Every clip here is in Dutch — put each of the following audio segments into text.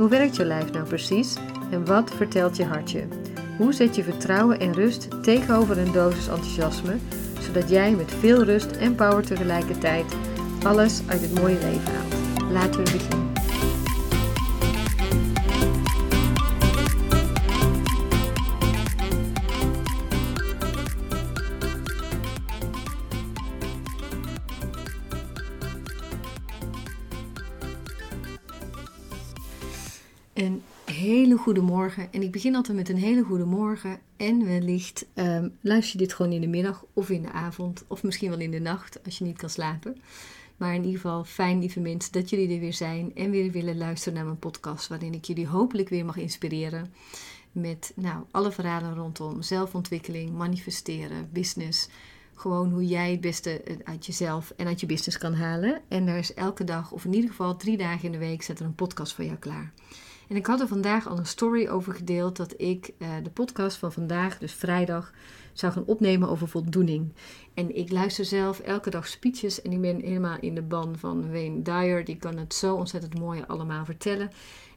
Hoe werkt je lijf nou precies en wat vertelt je hartje? Hoe zet je vertrouwen en rust tegenover een dosis enthousiasme, zodat jij met veel rust en power tegelijkertijd alles uit het mooie leven haalt? Laten we beginnen. Een hele goede morgen. En ik begin altijd met een hele goede morgen. En wellicht um, luister je dit gewoon in de middag of in de avond. Of misschien wel in de nacht als je niet kan slapen. Maar in ieder geval fijn, lieve mensen, dat jullie er weer zijn. En weer willen luisteren naar mijn podcast. Waarin ik jullie hopelijk weer mag inspireren. Met nou, alle verhalen rondom zelfontwikkeling, manifesteren, business gewoon hoe jij het beste uit jezelf en uit je business kan halen. En er is elke dag, of in ieder geval drie dagen in de week, zet er een podcast voor jou klaar. En ik had er vandaag al een story over gedeeld dat ik uh, de podcast van vandaag, dus vrijdag, zou gaan opnemen over voldoening. En ik luister zelf elke dag speeches en ik ben helemaal in de ban van Wayne Dyer. Die kan het zo ontzettend mooi allemaal vertellen.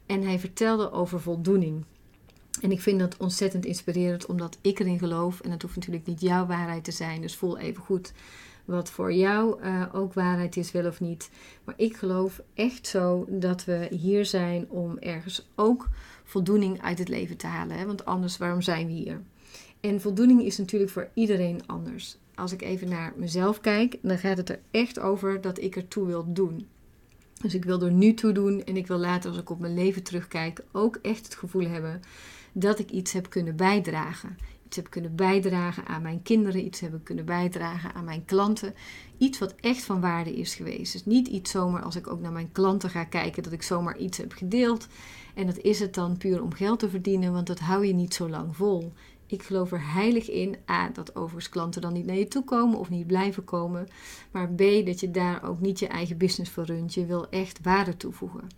En hij vertelde over voldoening. En ik vind dat ontzettend inspirerend, omdat ik erin geloof. En het hoeft natuurlijk niet jouw waarheid te zijn, dus voel even goed wat voor jou uh, ook waarheid is, wel of niet. Maar ik geloof echt zo dat we hier zijn om ergens ook voldoening uit het leven te halen. Hè? Want anders, waarom zijn we hier? En voldoening is natuurlijk voor iedereen anders. Als ik even naar mezelf kijk, dan gaat het er echt over dat ik ertoe wil doen. Dus ik wil er nu toe doen en ik wil later, als ik op mijn leven terugkijk, ook echt het gevoel hebben dat ik iets heb kunnen bijdragen iets heb kunnen bijdragen aan mijn kinderen, iets hebben kunnen bijdragen aan mijn klanten. Iets wat echt van waarde is geweest. Dus niet iets zomaar als ik ook naar mijn klanten ga kijken, dat ik zomaar iets heb gedeeld. En dat is het dan puur om geld te verdienen, want dat hou je niet zo lang vol. Ik geloof er heilig in, A, dat overigens klanten dan niet naar je toe komen of niet blijven komen. Maar B, dat je daar ook niet je eigen business voor runt. Je wil echt waarde toevoegen.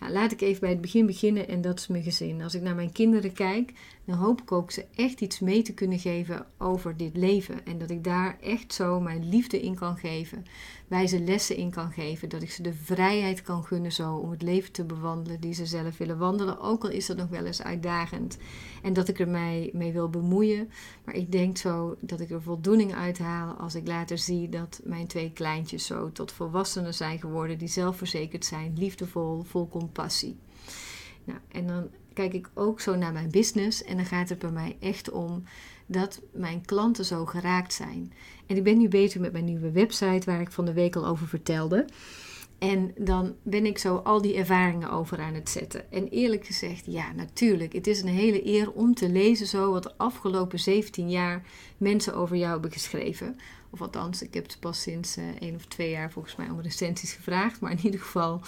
Nou, laat ik even bij het begin beginnen en dat is mijn gezin. Als ik naar mijn kinderen kijk, dan hoop ik ook ze echt iets mee te kunnen geven over dit leven. En dat ik daar echt zo mijn liefde in kan geven, wijze lessen in kan geven. Dat ik ze de vrijheid kan gunnen zo om het leven te bewandelen die ze zelf willen wandelen. Ook al is dat nog wel eens uitdagend. En dat ik er mij mee wil bemoeien. Maar ik denk zo dat ik er voldoening uit haal als ik later zie dat mijn twee kleintjes zo tot volwassenen zijn geworden. Die zelfverzekerd zijn, liefdevol, vol compassie. Nou, en dan kijk ik ook zo naar mijn business en dan gaat het bij mij echt om dat mijn klanten zo geraakt zijn. En ik ben nu bezig met mijn nieuwe website waar ik van de week al over vertelde. En dan ben ik zo al die ervaringen over aan het zetten. En eerlijk gezegd, ja, natuurlijk. Het is een hele eer om te lezen zo wat de afgelopen 17 jaar mensen over jou hebben geschreven. Of althans, ik heb het pas sinds uh, één of twee jaar volgens mij om recensies gevraagd. Maar in ieder geval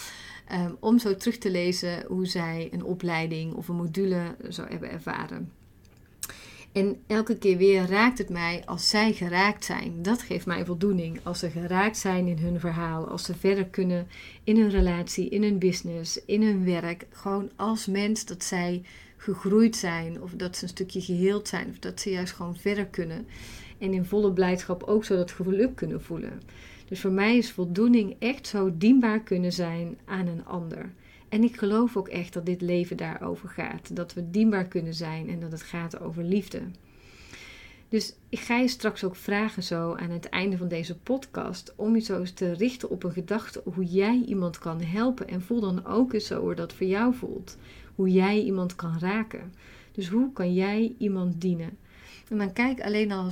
um, om zo terug te lezen hoe zij een opleiding of een module zo hebben ervaren. En elke keer weer raakt het mij als zij geraakt zijn. Dat geeft mij voldoening. Als ze geraakt zijn in hun verhaal. Als ze verder kunnen in hun relatie, in hun business, in hun werk. Gewoon als mens dat zij gegroeid zijn. Of dat ze een stukje geheeld zijn. Of dat ze juist gewoon verder kunnen. En in volle blijdschap ook zo dat geluk kunnen voelen. Dus voor mij is voldoening echt zo dienbaar kunnen zijn aan een ander. En ik geloof ook echt dat dit leven daarover gaat. Dat we dienbaar kunnen zijn en dat het gaat over liefde. Dus ik ga je straks ook vragen zo aan het einde van deze podcast om je zo eens te richten op een gedachte hoe jij iemand kan helpen. En voel dan ook eens zo hoe dat voor jou voelt. Hoe jij iemand kan raken. Dus hoe kan jij iemand dienen? En dan kijk alleen al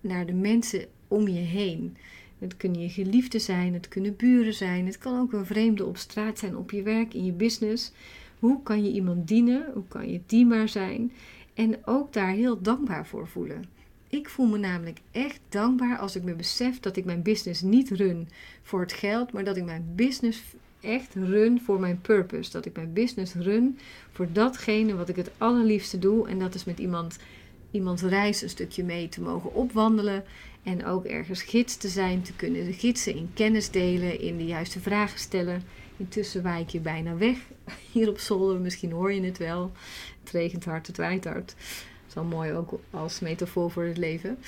naar de mensen om je heen. Het kunnen je geliefden zijn, het kunnen buren zijn, het kan ook een vreemde op straat zijn, op je werk, in je business. Hoe kan je iemand dienen? Hoe kan je dienbaar zijn? En ook daar heel dankbaar voor voelen. Ik voel me namelijk echt dankbaar als ik me besef dat ik mijn business niet run voor het geld, maar dat ik mijn business echt run voor mijn purpose. Dat ik mijn business run voor datgene wat ik het allerliefste doe. En dat is met iemand, iemands reis een stukje mee te mogen opwandelen. En ook ergens gids te zijn, te kunnen gidsen in kennis delen, in de juiste vragen stellen. Intussen wijk je bijna weg hier op zolder. Misschien hoor je het wel. Het regent hard, het waait hard. Dat is wel mooi ook als metafoor voor het leven.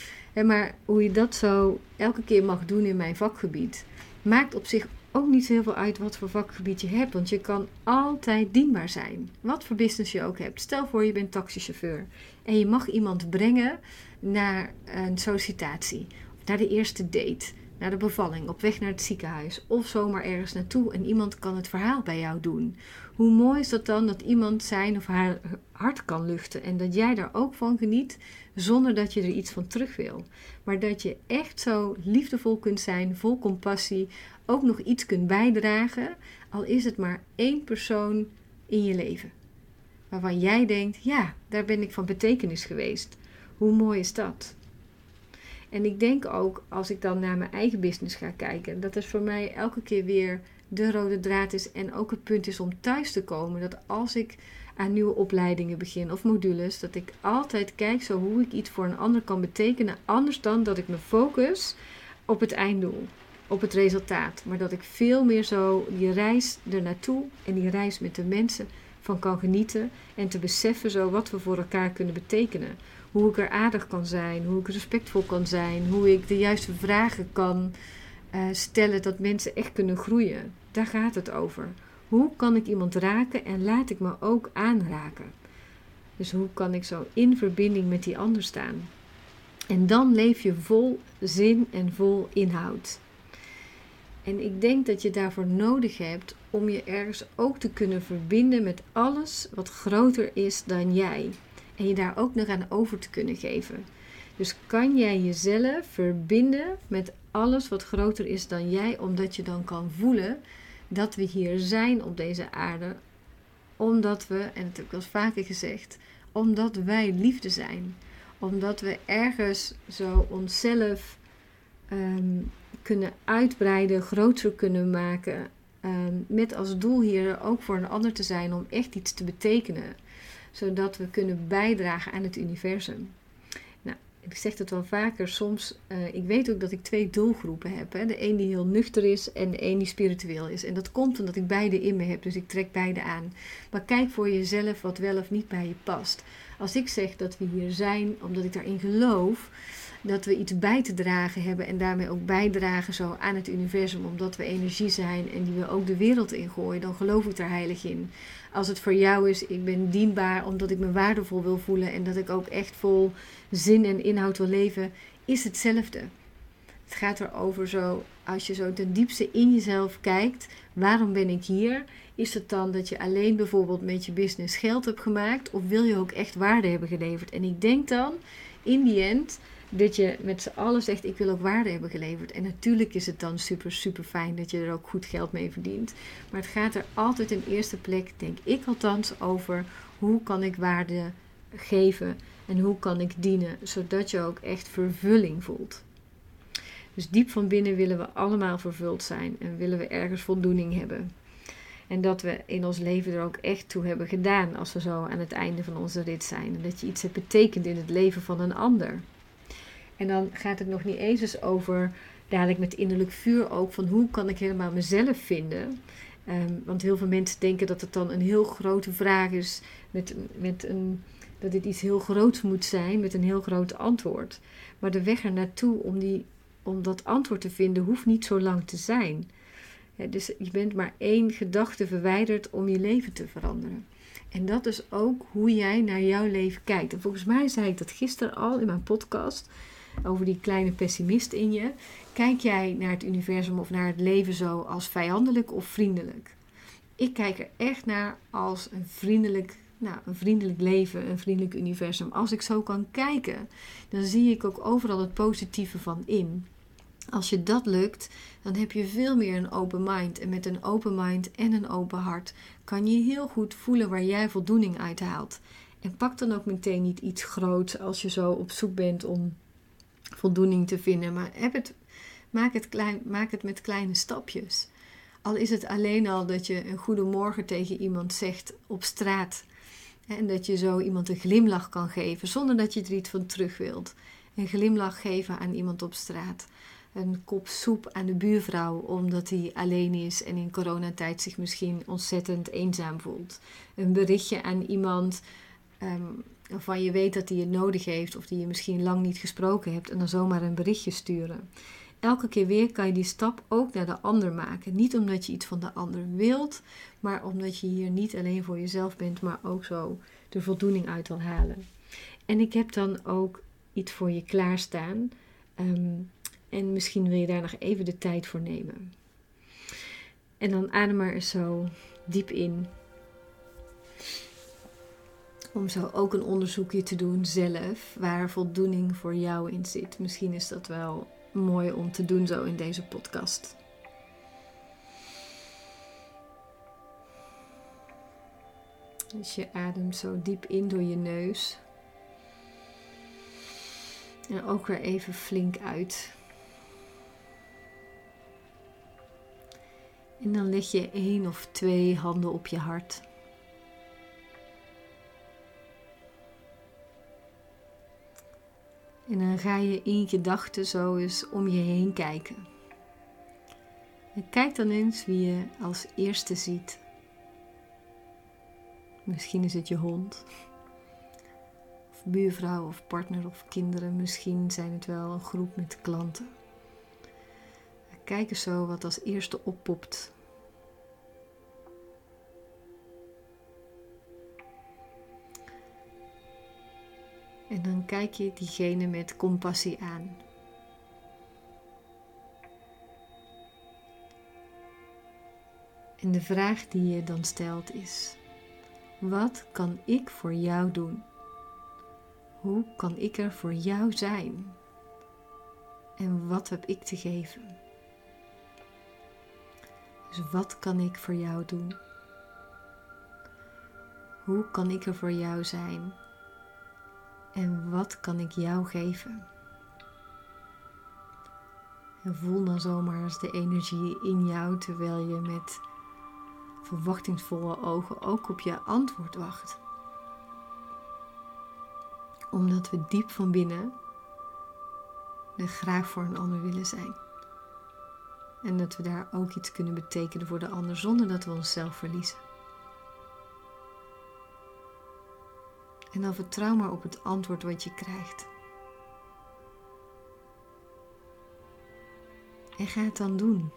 Maar hoe je dat zo elke keer mag doen in mijn vakgebied, maakt op zich ook niet heel veel uit wat voor vakgebied je hebt. Want je kan altijd dienbaar zijn. Wat voor business je ook hebt. Stel voor je bent taxichauffeur. En je mag iemand brengen naar een sollicitatie. Naar de eerste date. Naar de bevalling. Op weg naar het ziekenhuis. Of zomaar ergens naartoe. En iemand kan het verhaal bij jou doen. Hoe mooi is dat dan dat iemand zijn of haar hart kan luchten. En dat jij daar ook van geniet. Zonder dat je er iets van terug wil. Maar dat je echt zo liefdevol kunt zijn. Vol compassie ook nog iets kunt bijdragen, al is het maar één persoon in je leven. Waarvan jij denkt, ja, daar ben ik van betekenis geweest. Hoe mooi is dat? En ik denk ook, als ik dan naar mijn eigen business ga kijken, dat het voor mij elke keer weer de rode draad is en ook het punt is om thuis te komen. Dat als ik aan nieuwe opleidingen begin of modules, dat ik altijd kijk zo hoe ik iets voor een ander kan betekenen, anders dan dat ik me focus op het einddoel op het resultaat. Maar dat ik veel meer zo die reis ernaartoe en die reis met de mensen van kan genieten. En te beseffen zo wat we voor elkaar kunnen betekenen. Hoe ik er aardig kan zijn, hoe ik respectvol kan zijn, hoe ik de juiste vragen kan uh, stellen dat mensen echt kunnen groeien. Daar gaat het over. Hoe kan ik iemand raken en laat ik me ook aanraken? Dus hoe kan ik zo in verbinding met die ander staan? En dan leef je vol zin en vol inhoud. En ik denk dat je daarvoor nodig hebt om je ergens ook te kunnen verbinden met alles wat groter is dan jij. En je daar ook nog aan over te kunnen geven. Dus kan jij jezelf verbinden met alles wat groter is dan jij, omdat je dan kan voelen dat we hier zijn op deze aarde, omdat we, en dat heb ik wel vaker gezegd, omdat wij liefde zijn. Omdat we ergens zo onszelf ehm, kunnen uitbreiden, groter kunnen maken. Ehm, met als doel hier ook voor een ander te zijn om echt iets te betekenen. Zodat we kunnen bijdragen aan het universum. Nou, ik zeg het wel vaker, soms, uh, ik weet ook dat ik twee doelgroepen heb. Hè? De een die heel nuchter is en de een die spiritueel is. En dat komt omdat ik beide in me heb, dus ik trek beide aan. Maar kijk voor jezelf wat wel of niet bij je past. Als ik zeg dat we hier zijn omdat ik daarin geloof dat we iets bij te dragen hebben en daarmee ook bijdragen zo aan het universum, omdat we energie zijn en die we ook de wereld ingooien, dan geloof ik daar heilig in. Als het voor jou is, ik ben dienbaar omdat ik me waardevol wil voelen en dat ik ook echt vol zin en inhoud wil leven, is hetzelfde. Het gaat erover zo, als je zo ten diepste in jezelf kijkt, waarom ben ik hier? Is het dan dat je alleen bijvoorbeeld met je business geld hebt gemaakt of wil je ook echt waarde hebben geleverd? En ik denk dan, in die end, dat je met z'n allen zegt: Ik wil ook waarde hebben geleverd. En natuurlijk is het dan super, super fijn dat je er ook goed geld mee verdient. Maar het gaat er altijd in eerste plek, denk ik althans, over hoe kan ik waarde geven en hoe kan ik dienen, zodat je ook echt vervulling voelt. Dus diep van binnen willen we allemaal vervuld zijn en willen we ergens voldoening hebben. En dat we in ons leven er ook echt toe hebben gedaan als we zo aan het einde van onze rit zijn. En dat je iets hebt betekend in het leven van een ander. En dan gaat het nog niet eens eens over dadelijk met innerlijk vuur ook van hoe kan ik helemaal mezelf vinden. Ehm, want heel veel mensen denken dat het dan een heel grote vraag is met, met een, dat dit iets heel groots moet zijn met een heel groot antwoord. Maar de weg er naartoe om, die, om dat antwoord te vinden hoeft niet zo lang te zijn. dus je bent maar één gedachte verwijderd om je leven te veranderen. En dat is ook hoe jij naar jouw leven kijkt. En volgens mij zei ik dat gisteren al in mijn podcast over die kleine pessimist in je. Kijk jij naar het universum of naar het leven zo als vijandelijk of vriendelijk? Ik kijk er echt naar als een vriendelijk, nou, een vriendelijk leven, een vriendelijk universum. Als ik zo kan kijken, dan zie ik ook overal het positieve van in. Als je dat lukt, dan heb je veel meer een open mind. En met een open mind en een open hart kan je heel goed voelen waar jij voldoening uit haalt. En pak dan ook meteen niet iets groots als je zo op zoek bent om voldoening te vinden. Maar heb het, maak, het klein, maak het met kleine stapjes. Al is het alleen al dat je een goedemorgen tegen iemand zegt op straat. En dat je zo iemand een glimlach kan geven zonder dat je er iets van terug wilt. Een glimlach geven aan iemand op straat. Een kop soep aan de buurvrouw omdat hij alleen is en in coronatijd zich misschien ontzettend eenzaam voelt. Een berichtje aan iemand um, waarvan je weet dat hij het nodig heeft of die je misschien lang niet gesproken hebt en dan zomaar een berichtje sturen. Elke keer weer kan je die stap ook naar de ander maken. Niet omdat je iets van de ander wilt, maar omdat je hier niet alleen voor jezelf bent, maar ook zo de voldoening uit wil halen. En ik heb dan ook iets voor je klaarstaan. Um, en misschien wil je daar nog even de tijd voor nemen. En dan adem maar eens zo diep in. Om zo ook een onderzoekje te doen zelf, waar voldoening voor jou in zit. Misschien is dat wel mooi om te doen zo in deze podcast. Dus je ademt zo diep in door je neus. En ook weer even flink uit. En dan leg je één of twee handen op je hart. En dan ga je in gedachten zo eens om je heen kijken. En kijk dan eens wie je als eerste ziet. Misschien is het je hond, of buurvrouw, of partner, of kinderen. Misschien zijn het wel een groep met klanten. Kijk eens zo wat als eerste oppopt. En dan kijk je diegene met compassie aan. En de vraag die je dan stelt is: wat kan ik voor jou doen? Hoe kan ik er voor jou zijn? En wat heb ik te geven? Dus wat kan ik voor jou doen? Hoe kan ik er voor jou zijn? En wat kan ik jou geven? En voel dan zomaar eens de energie in jou terwijl je met verwachtingsvolle ogen ook op je antwoord wacht. Omdat we diep van binnen er graag voor een ander willen zijn. En dat we daar ook iets kunnen betekenen voor de ander zonder dat we onszelf verliezen. En dan vertrouw maar op het antwoord wat je krijgt. En ga het dan doen.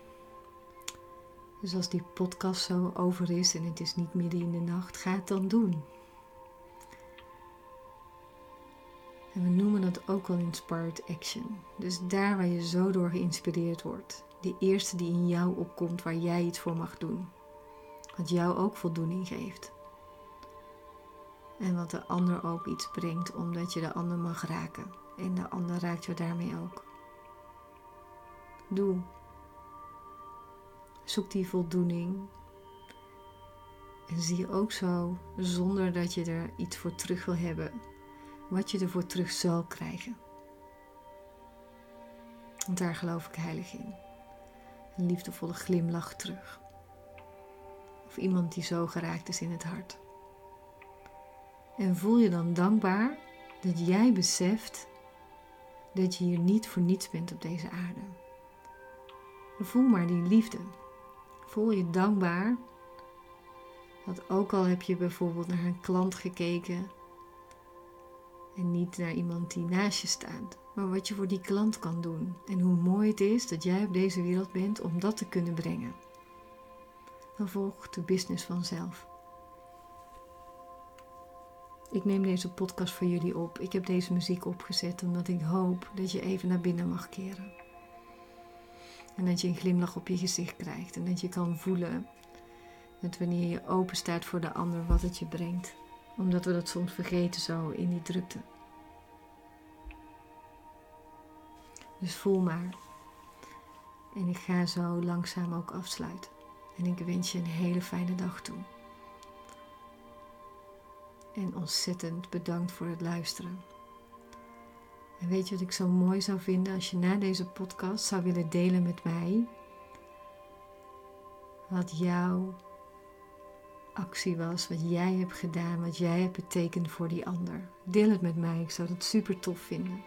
Dus als die podcast zo over is en het is niet midden in de nacht, ga het dan doen. En we noemen dat ook al inspired action. Dus daar waar je zo door geïnspireerd wordt de eerste die in jou opkomt waar jij iets voor mag doen. Wat jou ook voldoening geeft. En wat de ander ook iets brengt omdat je de ander mag raken. En de ander raakt je daarmee ook. Doe. Zoek die voldoening. En zie ook zo, zonder dat je er iets voor terug wil hebben, wat je ervoor terug zal krijgen. Want daar geloof ik heilig in een liefdevolle glimlach terug. Of iemand die zo geraakt is in het hart. En voel je dan dankbaar dat jij beseft dat je hier niet voor niets bent op deze aarde. Voel maar die liefde. Voel je dankbaar dat ook al heb je bijvoorbeeld naar een klant gekeken en niet naar iemand die naast je staat, maar wat je voor die klant kan doen. En hoe mooi het is dat jij op deze wereld bent om dat te kunnen brengen. Dan volgt de business vanzelf. Ik neem deze podcast voor jullie op. Ik heb deze muziek opgezet omdat ik hoop dat je even naar binnen mag keren. En dat je een glimlach op je gezicht krijgt. En dat je kan voelen dat wanneer je open staat voor de ander, wat het je brengt. Omdat we dat soms vergeten zo in die drukte. Dus voel maar. En ik ga zo langzaam ook afsluiten. En ik wens je een hele fijne dag toe. En ontzettend bedankt voor het luisteren. En weet je wat ik zo mooi zou vinden als je na deze podcast zou willen delen met mij? wat jouw actie was, wat jij hebt gedaan, wat jij hebt betekend voor die ander. Deel het met mij, ik zou dat super tof vinden.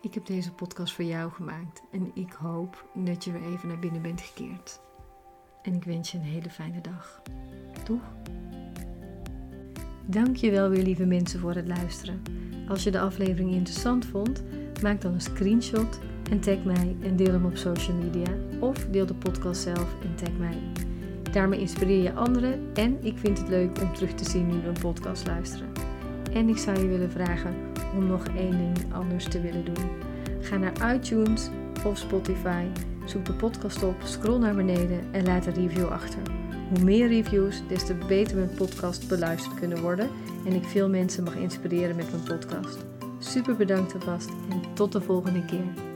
Ik heb deze podcast voor jou gemaakt en ik hoop dat je weer even naar binnen bent gekeerd. En ik wens je een hele fijne dag. Doeg! Dankjewel weer lieve mensen voor het luisteren. Als je de aflevering interessant vond, maak dan een screenshot en tag mij en deel hem op social media. Of deel de podcast zelf en tag mij. Daarmee inspireer je anderen en ik vind het leuk om terug te zien nu we een podcast luisteren. En ik zou je willen vragen om nog één ding anders te willen doen. Ga naar iTunes of Spotify, zoek de podcast op, scroll naar beneden en laat een review achter. Hoe meer reviews, des te beter mijn podcast beluisterd kunnen worden en ik veel mensen mag inspireren met mijn podcast. Super bedankt alvast en tot de volgende keer.